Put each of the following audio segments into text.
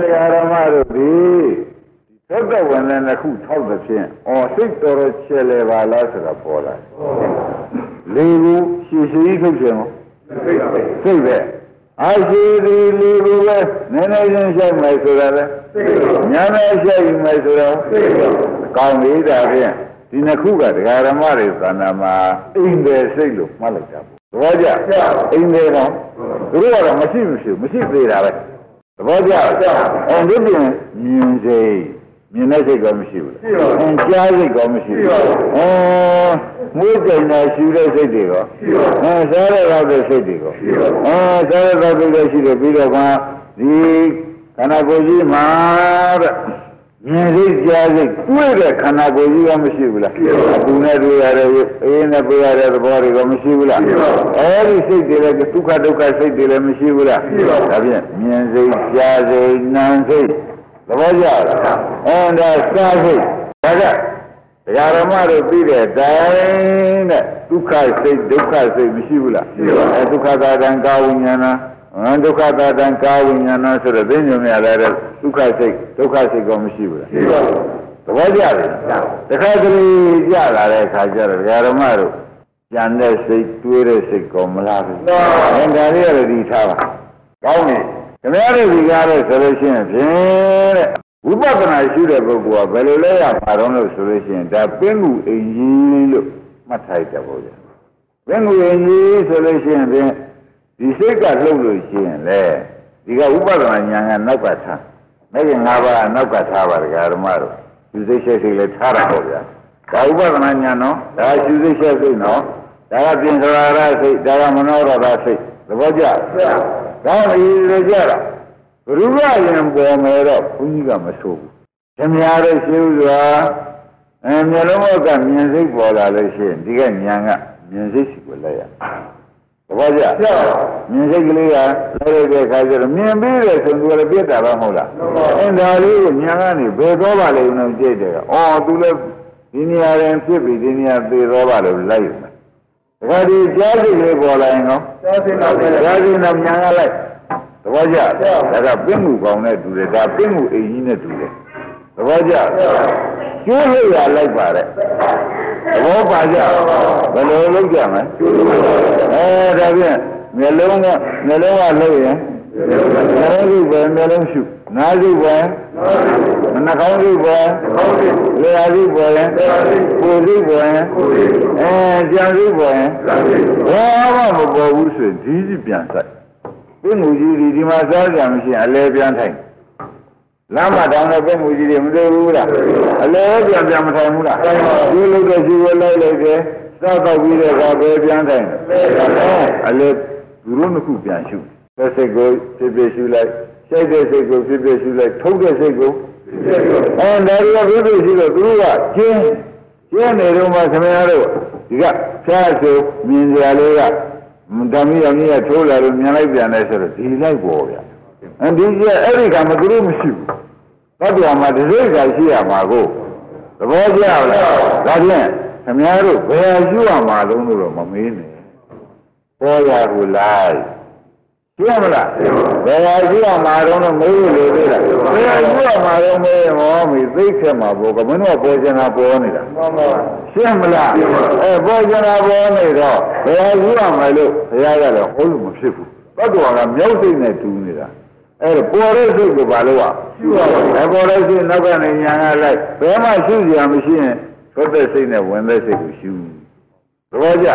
တရားဓမ္မတို့ဒီသက်သက်ဝင်တဲ့နှစ်ခုထောက်တဲ့ဖြင့်အော်စိတ်တော်တော်ချဲလေပါလားဆိုတာပေါ်လာလေဘူးရှည်ရှည်ထုတ်ခြင်းရောစိတ်ပဲအာရှိဒီလေဘူးပဲနည်းနည်းချင်းရှိုက်မယ်ဆိုတာလေညာနဲ့ရှိုက်မယ်ဆိုတော့ကောင်းပြီဒါဖြင့်ဒီနှစ်ခုကတရားဓမ္မတွေသဏ္ဍာန်မှာအိမ်တယ်စိတ်လို့မှတ်လိုက်တာပေါ့သဘောကျအိမ်တယ်တော့သူတို့ကတော့မရှိမရှိမရှိသေးတာပဲ သဘောကျအဲဒီပြင်မြင်စိတ်မြင်တဲ့စိတ်ကမရှိဘူးလားအင်းကြားစိတ်ကမရှိဘူးအဲမွေးကြိမ်နဲ့ရှူတဲ့စိတ်တွေရောအဲစားရတော့တဲ့စိတ်တွေရောအဲစားရတော့တဲ့ရှိတယ်ပြီးတော့ကဒီခန္ဓာကိုယ်ကြီးမှာတဲ့ မြင်စိတ်ကြားစိတ်တွေ့တဲ့ခန္ဓာကိုယ်ကြီးကမရှိဘူးလားသူနဲ့တွေ့ရတဲ့အေးနဲ့တွေ့ရတဲ့သဘောတွေကမရှိဘူးလားအဲဒီစိတ်တွေလည်းဒုက္ခဒုက္ခစိတ်တွေလည်းမရှိဘူးလားဒါဖြင့်မြင်စိတ်ကြားစိတ်နာမ်စိတ်သဘောကျလားအဲဒါစားစိတ်ဒါကတရားဓမ္မတို့ပြီးတဲ့တိုင်းတဲ့ဒုက္ခစိတ်ဒုက္ခစိတ်မရှိဘူးလားအဲဒုက္ခသာတံကာဝိညာဏ အဲဒုက္ခသာတံကာဝိညာဏဆိုတော့သိညုံရတဲ့ဒုက္ခစိတ်ဒုက္ခစိတ်ကောမရှိဘူးလားရှိပါဘူးသဘောကျတယ်တခါတလေကြလာတဲ့အခါကျတော့တရားဓမ္မတို့ကြံတဲ့စိတ်တွေးတဲ့စိတ်ကောမလားဘူးအဲဒါလေးရဒီထားပါကောင်းပြီခင်ဗျားတို့ဒီကားလို့ဆိုလို့ရှိရင်ဖြင့်တဲ့ဝိပဿနာရှုတဲ့ပုဂ္ဂိုလ်ကဘယ်လိုလဲရမှာတော့လို့ဆိုလို့ရှိရင်ဒါပင်ကူအိမ်ကြီးလို့မှတ်ထားတယ်ပေါ့ဗျာပင်ကူအိမ်ကြီးဆိုလို့ရှိရင်ဖြင့် ဒီစိတ်ကလှုပ်လို့ရှိရင်လေဒီကဝိပဿနာဉာဏ်ကနောက်ကထားမဲ့ရင်၅ပါးနောက်ကထားပါဒကာဓမ္မတို့ဒီစိတ်ရှိစိတ်လည်းထားတာပေါ့ဗျာဒါဥပဒနာဉာဏ်နော်ဒါရှုစိတ်ရှိစိတ်နော်ဒါကပြင်စရာရစိတ်ဒါကမနောရတာစိတ်သဘောကျဒါမှဒီလိုကြတာဘုရားရင်ပေါ်မယ်တော့ဘုန်းကြီးကမဆိုးဘူးခင်ဗျားတို့ရှင်းဥစွာအဲမျိုးလုံးကမြင်စိတ်ပေါ်လာလို့ရှိရင်ဒီကဉာဏ်ကမြင်စိတ်ရှိကိုလဲရသ ဘောကျမြင်စိတ်ကလေးကလဲရတဲ့ခါကျတော့မြင်ပြီးတယ်ဆိုရင်သူလည်းပြတ်တာပဲမဟုတ်လားအဲဒါလေးကိုဉာဏ်ကနေဘယ်တော့ပါလဲဦးလို့ကြည့်တယ်အော်သူလည်းဒီနေရာရင်ဖြစ်ပြီးဒီနေရာသေတော့ပါလို့လိုက်ယူမယ်ဒါကြဒီကြားစိတ်လေးပေါ်လာရင်နော်ကြားစိတ်တော့ကြားစိတ်တော့ဉာဏ်ကလိုက်သဘောကျဒါကပင့်မှုကောင်းတဲ့တူတယ်ဒါပင့်မှုအိမ်ကြီးနဲ့တူတယ်သဘောကျကျိုးလို့ရလိုက်ပါတဲ့ သဘောပါကြဘယ်လိုလုပ်ကြမလဲအဲဒါဖြင့်မျက်လုံးကမျက်လုံးကလှုပ်ရင်မျက်လုံးစုပဲမျက်လုံးရှုနားစုပဲနှာခေါင်းစုပဲလေယာစုပဲကိုယ်စုပဲအဲကြံစုပဲဘာမှမပေါ်ဘူးဆိုရင်ဒီကြီးပြန်ဆိုင်ပြင်းမှုကြီးဒီဒီမှာစားကြမရှိရင်အလဲပြန်ထိုင် လမ်းမတောင်းတဲ့ပြင်းမှုကြီးတွေမသိဘူးလားအလဲပြန်ပြန်မထိုင်ဘူးလားဒီလိုတဲ့ရှိဝဲလိုက်လိုက်တယ်စားတော့ပြီးတဲ့အခါပဲပြန်ထိုင်အလဲသူတို့နှစ်ခုပြန်ရှုသက်စိတ်ကိုဖြစ်ဖြစ်ရှုလိုက်ရှိုက်တဲ့စိတ်ကိုဖြစ်ဖြစ်ရှုလိုက်ထုတ်တဲ့စိတ်ကိုအဲဒါရီကဖြစ်ဖြစ်ရှုတော့သူတို့ကကျင်းကျင်းနေတော့မှခင်ဗျားတို့ဒီကဖျားဆိုမြင်ကြလေးကဓမ္မရမြင်ရထိုးလာလို့မြင်လိုက်ပြန်လဲဆိုတော့ဒီလိုက်ပေါ်ဗျာ အဲဒီကျအဲ့ဒီကမှသူတို့မရှိဘူးဘတ်တော်မှာဒီစိတ်ကရှိရမှာကိုသဘောကျလားဒါဖြင့်ခင်ဗျားတို့ဘယ်ရှိရမှာလုံးလို့တော့မမေးနဲ့ပေါ်ရကိုလိုက်ရှင်းမလားဘယ်ဟာရှိရမှာတော့မေးလို့လေသေးလားဘယ်ဟာရှိရမှာတော့မေးမောမီသိခက်မှာပေါ့ကမင်းတို့ပေါ်ချင်တာပေါ်နေတာမှန်ပါရှင်းမလားအဲပေါ်ချင်တာပေါ်နေတော့ဘယ်ဟာရှိရမှာလို့ဘုရားကလည်းဟောလို့မဖြစ်ဘူးဘတ်တော်ကမြောက်စိတ်နဲ့တူနေတာ အဲ့ဒါပေါ်တဲ့စိတ်ကိုဘာလို့อ่ะရှုရပါဘူးအဲပေါ်တဲ့စိတ်နောက်ကနေညာကလိုက်ဘယ်မှရှုစရာမရှိရင်သွတ်တဲ့စိတ်နဲ့ဝင်တဲ့စိတ်ကိုရှုသဘောကျ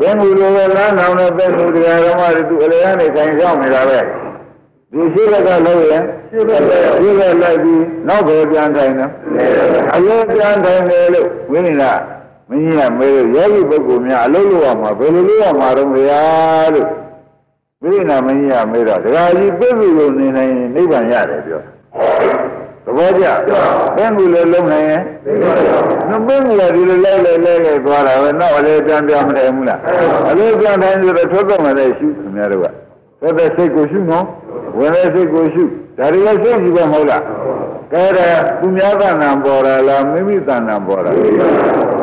ဘယ်မူလိုပဲလမ်းအောင်တဲ့ဘယ်မူတရားဓမ္မတွေသူအလယ်ကနေခိုင်ဆောင်နေတာပဲဒီရှိဘက်ကလို့ရင်ရှိဘက်ရှိဘက်လိုက်ပြီးနောက်ပဲပြန်ထိုင်တယ်အရင်ပြန်ထိုင်တယ်လို့ဝိညာဉ်ကမင်းကြီးကမေးလို့ယောဂီပုဂ္ဂိုလ်များအလုပ်လုပ်ရမှာဘယ်လိုလုပ်ရမှာတော့မရလို့ ဝိညာဉ်မင်းကြီးကမေးတော့ဒကာကြီးပြည့်စုံလို့နေနိုင်ရင်နိဗ္ဗာန်ရတယ်ပြောသဘောကျပင်ကူလည်းလုံးနိုင်ရင်နှပင်ကူလည်းဒီလိုလဲလဲလဲလဲသွားတာပဲနောက်အလေးပြန်ပြန်မထိုင်ဘူးလားအလေးပြန်ထိုင်ဆိုတော့ထွက်တော့မှလည်းရှုခင်ဗျားတို့ကသက်သက်စိတ်ကိုရှုနော်ဝင်တဲ့စိတ်ကိုရှုဒါတွေကစိတ်ကြီးပဲမဟုတ်လားကဲတဲ့သူများကဏ္ဍပေါ်တာလားမိမိကဏ္ဍပေါ်တာ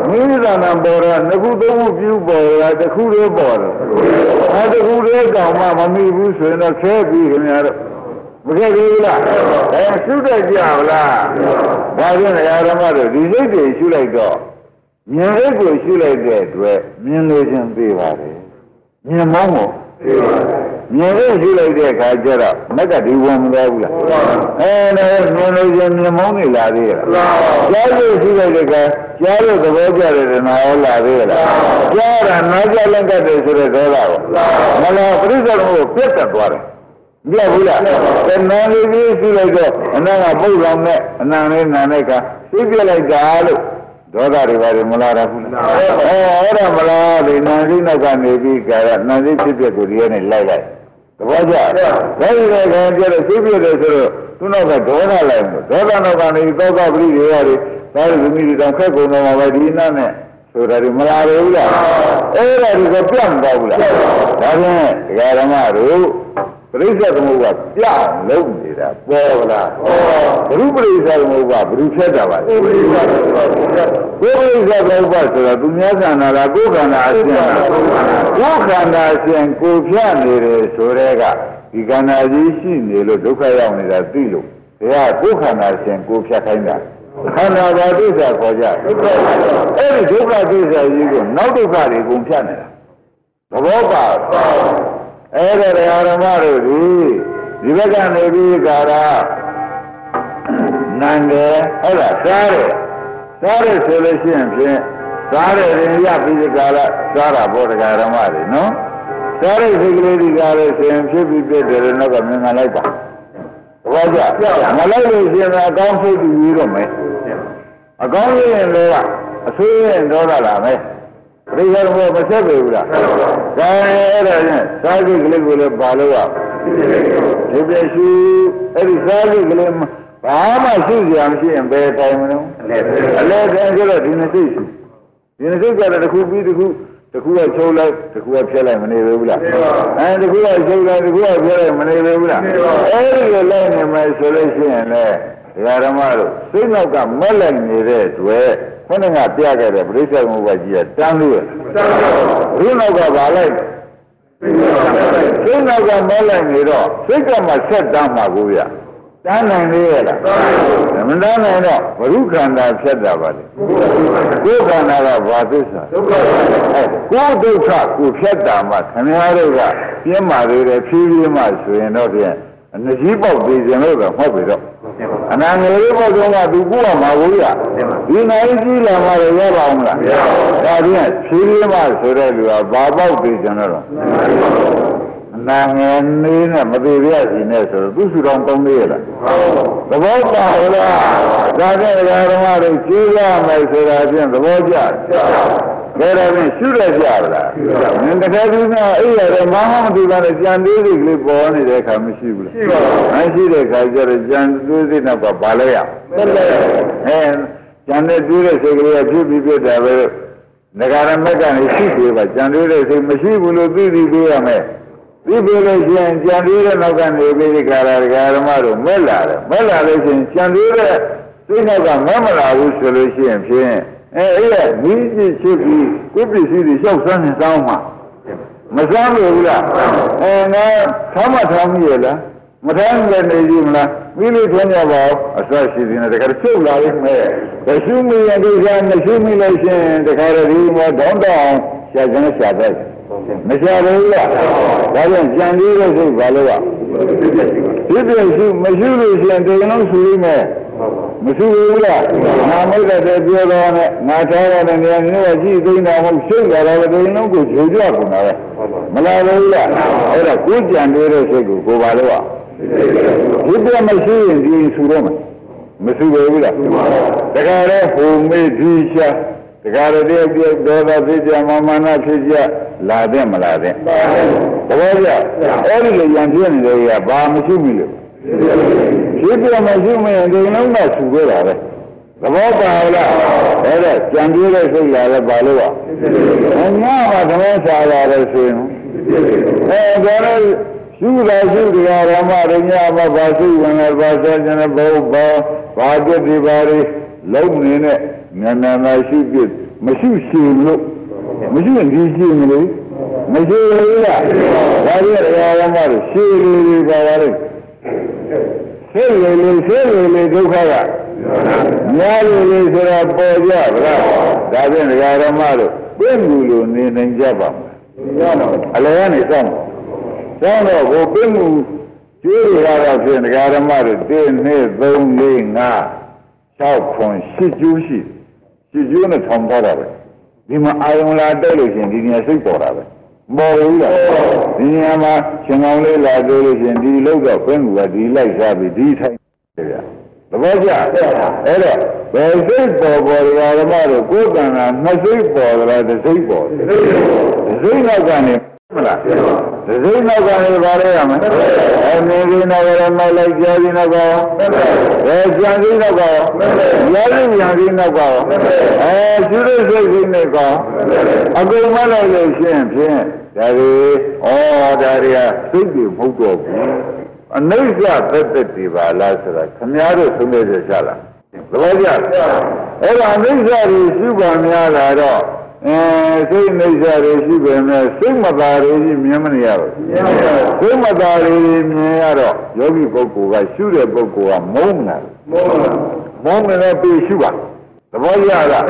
မိမိကဏ္ဍပေါ်တာနှစ်ခုသုံးခုပြုပေါ်တာတစ်ခုလေးပေါ်တယ် အဲတစ်ခုလေးကောင်မှမမိဘူးဆိုရင်တော့ခဲပြီးခင်ဗျားတို့မမခဲ့ဘူးလားအဲရှုတတ်ကြဗလားဒါဖြင့်ဓမ္မတို့ဒီစိတ်တွေရှုလိုက်တော့မြင်စိတ်ကိုရှုလိုက်တဲ့အတွက်မြင်လို့ချင်းသိပါတယ်မြင်မောင်းကိုသိပါတယ် မြင်လို့ရှုလိုက်တဲ့အခါကျတော့မက်ကဒီဝင်မသွားဘူးလားအဲဒါမြင်လို့ချင်းမြင်မောင်းနေလာသေးရဲ့လားကြားလို့ရှုလိုက်တဲ့အခါကြားလို့သဘောကျတယ်တနာရောလာသေးရဲ့လားကြားတာနားကြလက်ကတ်တယ်ဆိုတဲ့ဒေါသကိုမလားပြိဿတော်ကိုပြတ်တက်သွားတယ်မပြဘူးလားတဏှာလေးကြီးရှိလိုက်တော့အနန္တပုတ်လောင်နဲ့အနန္တလေးနာနဲ့ကသိပြလိုက်တာလို့ဒေါသတွေပါတယ်မလားဘူးလားအဲအဲ့ဒါမလားဒီနာသိနောက်ကနေပြီးကြရနာသိဖြစ်ဖြစ်ကိုဒီကနေလိုက်လိုက် သဘောကျဒါဒီကကံပြတော့သိပြတယ်ဆိုတော့သူနောက်ကဒေါသလိုက်လို့ဒေါသနောက်ကနေသောကပရိတွေရတယ်ဒါရီသမီးတွေတောင်ခက်ကုန်တော့မှာပဲဒီနာနဲ့ဆိုတာဒီမလားဘူးလားအဲ့ဒါဒီကပြတ်မသွားဘူးလားဒါဖြင့်ဒကာဓမ္မတို့ ပရိစ္ဆေသမုပ္ပါပြောင်းလုံးနေတာပေါ်လားဘုရုပရိစ္ဆေသမုပ္ပါဘုရုဖြတ်တာပါလေဘုရုပရိစ္ဆေသမုပ္ပါဆိုတာသူများခန္ဓာလားကိုယ်ခန္ဓာအရှင်လားကိုယ်ခန္ဓာအရှင်ကိုဖြတ်နေတယ်ဆိုတဲ့ကဒီခန္ဓာကြီးရှိနေလို့ဒုက္ခရောက်နေတာသိလို့ဒါကကိုယ်ခန္ဓာအရှင်ကိုဖြတ်ခိုင်းတာခန္ဓာဘာဒုက္ခခေါ်ကြအဲ့ဒီဒုက္ခဒုက္ခကြီးကိုနောက်ဒုက္ခတွေကုန်ဖြတ်နေတာသဘောပါ အဲ့ဒါတရားဓမ္မတို့ဒီဒီဘက်ကနေပြီးကာရနန္တယ်ဟုတ်လားစားတယ်စားတယ်ဆိုလို့ရှိရင်ဖြင့်စားတယ်ရင်ရပြီးကာလစားတာဘောတရားဓမ္မတွေနော်စားတဲ့စိတ်ကလေးဒီကားလို့ဆိုရင်ဖြစ်ပြီးပြည့်တယ်နောက်ကမြင်မှလိုက်ပါဘောကြမလိုက်လို့ရှိရင်အကောင်းစိတ်ပြီးတော့မယ်အကောင်းရင်လည်းအဆိုးရင်ဒေါသလာမယ်ပ ရိယာဘောမဆက်ပေဘူးလားဒါအဲ့ဒါနဲ့သာဂိကလေးကိုလည်းပါလို့ရဒီပြရှိအဲ့ဒီသာဂိကလေးဘာမှရှိကြမရှိရင်ဘယ်တိုင်မလို့အလဲအလဲတိုင်းဆိုတော့ဒီနှစ်စိတ်ရှိဒီနှစ်စိတ်ကလည်းတစ်ခုပြီးတစ်ခုတစ်ခုကချုပ်လိုက်တစ်ခုကဖြတ်လိုက်မနေဘူးလားအဲတစ်ခုကချုပ်လိုက်တစ်ခုကဖြတ်လိုက်မနေဘူးလားအဲဒီလိုလိုက်နေမယ်ဆိုလို့ရှိရင်လေဒကာဓမ္မတို့စိတ်နောက်ကမက်လိုက်နေတဲ့တွေ့ ခொနကပြခဲ့တဲ့ပြိဿမုပ္ပါကြီးကတန်းလို့ရတန်းလို့ဘုနောက်ကဘာလိုက်စိတ်နောက်ကမက်လိုက်နေတော့စိတ်ကမှဆက်တန်းမှာကိုရတန်းနိုင်လေရလားမတန်းနိုင်တော့ဘုရုခန္ဓာဖြတ်တာပါလေကိုယ်ခန္ဓာကဘာသစ္စာဒုက္ခကိုယ်ဒုက္ခကိုဖြတ်တာမှခင်ဗျားတို့ကပြင်းမာသေးတယ်ဖြည်းဖြည်းမှဆိုရင်တော့ဖြင့်အနကြီးပေါက်သေးခြင်းလို့တော့ဟုတ်ပြီတော့ အနာငယ်လေးပေါက်တော့ကသူကိုယ်ကမှာဘူးရဒီနိုင်ကြီးလာမှရပါအောင်လားဒါဖြင့်ဖြည်းဖြည်းမှဆိုတဲ့လူကဘာပေါက်သေးခြင်းတော့နာငယ်နေနဲ့မသေးရစီနဲ့ဆိုတော့သူစုတော်ကောင်းသေးရလားသဘောပါလားဒါနဲ့ဓမ္မတို့ကျေးရမယ်ဆိုတာဖြင့်သဘောကျ ဘယ်တော့မှရှုရကြပါလား။ငတကယ်သူကအဲ့ရတယ်မမမတူတာနဲ့ကြံသေးစိတ်ကလေးပေါ်နေတဲ့အခါမရှိဘူးလား။ရှိပါဘူး။မရှိတဲ့အခါကျတော့ကြံသေးစိတ်နောက်ကဘာလဲရ။သက်လဲ။အဲကြံတဲ့တွေးတဲ့စိတ်ကလေးကဖြစ်ပြီးပြတာပဲ။ငကာရမက်ကနေရှိသေးပါကြံသေးတဲ့စိတ်မရှိဘူးလို့သိသိပေးရမယ်။ဒီပြလို့ရှိရင်ကြံသေးတဲ့နောက်ကနေပြီးဒီကာရဒကာရမတို့မက်လာတယ်။မက်လာလို့ရှိရင်ကြံသေးတဲ့စိတ်နောက်ကမက်မလာဘူးဆိုလို့ရှိရင်ဖြင့် အဲအဲ့ရမိจิตဖြစ်ပြီးကိုယ်ပစ္စည်းတွေလျှောက်ဆန်းနေတောင်းမှာမဆန်းဘူးလားအဲငါထောင်းမထောင်းမိရလားမထောင်းလည်းနေကြည့်မလားမိလို့ထွန်းကြပါဦးအစရှိသေးတယ်တခါချုပ်လာလိမ့်မယ်တရှိမိရင်ဒီကမရှိမိလို့ရှိရင်တခါတည်းမောတောင်းတောင်းရှာကျန်းရှာတဲ့မရှာဘူးလားဒါကြောင့်ကြံသေးတဲ့စိတ်ဘာလို့ကဒီပြည့်ရှိမရှိလို့ရှိရင်တကယ်လို့ဆိုရမယ် မရှိဘူးလားငါမိတ်တဲ့ပြောတော့နဲ့ငါထားရတဲ့နေရာမျိုးကကြည့်သိနေတာမဟုတ်ရှုပ်လာတော့ဒီလုံးကိုဂျိုကြကုန်တာပဲမလားဘူးလားအဲ့ဒါကိုကြံနေတဲ့စိတ်ကိုကိုပါလို့ဒီပြမရှိရင်ဒီဆူတော့မယ်မရှိဘူးလားတခါလဲဟိုမေးဒီရှာတခါတည်းတည်းပြောဒေါသဖြစ်ကြမမနာဖြစ်ကြလာတဲ့မလာတဲ့သဘောကျအဲ့ဒီလိုရံပြနေတယ်ကဘာမရှိဘူးလို့ ဖြစ်ပြမရှိမရင်ဒီလုံးကဆူခဲ့တာပဲသဘောပါလားအဲ့ဒါကြံပြတဲ့စိတ်လာလဲပါလို့ပါအညာမှာသဘောစာရတယ်ဆိုရင်အဲဒါလည်းရှုတာရှုတရားဓမ္မရညမှာဘာရှုဝင်လဲဘာဆက်ကျင်ဘောဘာဘာတတိပါရီလုံးနေနဲ့နာနာနာရှုပြမရှိရှင်လို့မရှိရင်ဒီရှင်မလို့မရှိဘူးလားဒါရီတရားဓမ္မတွေရှင်းလေးပါပါလေ စိတ်လေလေစိတ်လေလေဒုက္ခကများလေလေဆိုတာပေါ်ကြဗလားဒါဖြင့်ဒကာရမတို့ပြင့်မှုလို့နေနိုင်ကြပါမလားအလယ်ကနေစောင့်စောင့်တော့ကိုပြင့်မှုကျွေးရတာဖြင့်ဒကာရမတို့1 2 3 4 5 6ခွန်8ကျိုးရှိ8ကျိုးနဲ့ထောင်ထားတာပဲဒီမှာအာယုံလာတက်လို့ရှင်ဒီနေရာစိတ်ပေါ်တာပဲ ပေါ်ဘူးလားဒီနေရာမှာရှင်ကောင်းလေးလာတွေ့လို့ရှင်ဒီလောက်တော့ခွင့်ကူကဒီလိုက်စားပြီးဒီထိုင်တယ်ဗျာသဘောကျအဲ့တော့ဘယ်စိတ်ပေါ်ပေါ်ဓမ္မတို့ကိုယ်ကံကနှစ်စိတ်ပေါ်ကြလားတစ်စိတ်ပေါ်တယ်စိတ်နောက်ကနေမလားစိတ်နောက်ကနေပါလဲရမယ်အမင်းကြီးနောက်ကလည်းမိုက်လိုက်ကြားကြီးနောက်ကရောအဲကြံကြီးနောက်ကရောရားကြီးကြံကြီးနောက်ကရောအဲကျူးရစိတ်ကြီးနဲ့ကောအကုန်မလိုက်လို့ရှင်းဖြင့် ဒါတွေဩဒါတွေကစိတ်တွေမဟုတ်တော့ဘူးအနိစ္စသက်သက်တွေပါလားဆိုတာခမည်းတော်ဆုံးဖြတ်ချက်ချလာသဘောကျလားအဲ့ဒါအနိစ္စတွေရှိပါများလာတော့အဲစိတ်နိစ္စတွေရှိပေမဲ့စိတ်မသာတွေကြီးမြင်မနေရဘူးစိတ်မသာတွေမြင်ရတော့ယောဂီပုဂ္ဂိုလ်ကရှုတဲ့ပုဂ္ဂိုလ်ကမုန်းတယ်မုန်းမုန်းတယ်ပြီးရှုပါသဘောကျလား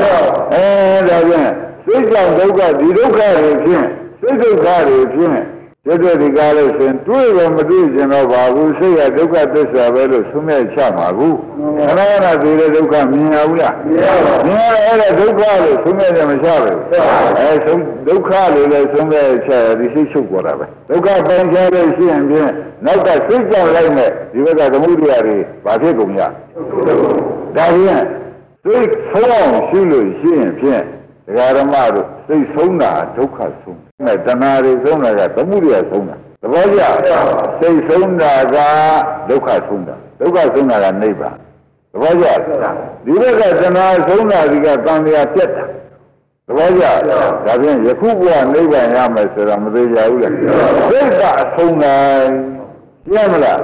အဲဒါဖြင့်စိတ်ကြောင့်ဒုက္ခဒီဒုက္ခတွေဖြင့် စိတ်ဒုက္ခတွေဖြင့်တကယ်ဒီကားလို့ရှင်တွေးတော့မတွေးကျင်တော့ပါဘူးစိတ်ကဒုက္ခသစ္စာပဲလို့သုံးမဲ့ချမှာဘူးခဏခဏသိတဲ့ဒုက္ခမြင်ရဘူးလားမြင်ရမြင်ရအဲ့ဒါဒုက္ခလို့သုံးမဲ့တယ်မချပဲအဲဆုံးဒုက္ခလို့လည်းသုံးမဲ့ချရဒီစိတ်ချုပ်ပေါ်တာပဲဒုက္ခပိုင်းခြားလို့ရှိရင်ဖြင့်နောက်ကစိတ်ကြောင့်လိုက်မဲ့ဒီဘက်ကသမှုတရားတွေဘာဖြစ်ကုန်ကြဒါဖြင့်စိတ်ဆုံးအောင်ရှိလို့ရှိရင်ဖြင့် ဒကာရမတို့စိတ်ဆုံးတာဒုက္ခဆုံးမဲ့တဏှာတွေဆုံးတာကသမှုတွေဆုံးတာသဘောကျစိတ်ဆုံးတာကဒုက္ခဆုံးတာဒုက္ခဆုံးတာကနိဗ္ဗာန်သဘောကျဒီဘက်ကတဏှာဆုံးတာဒီကတန်မြာပြတ်တာသဘောကျဒါဖြင့်ယခုဘဝနိဗ္ဗာန်ရမယ်ဆိုတာမသေးကြဘူးလေစိတ်ကအဆုံးတိုင်းရှင်းမလား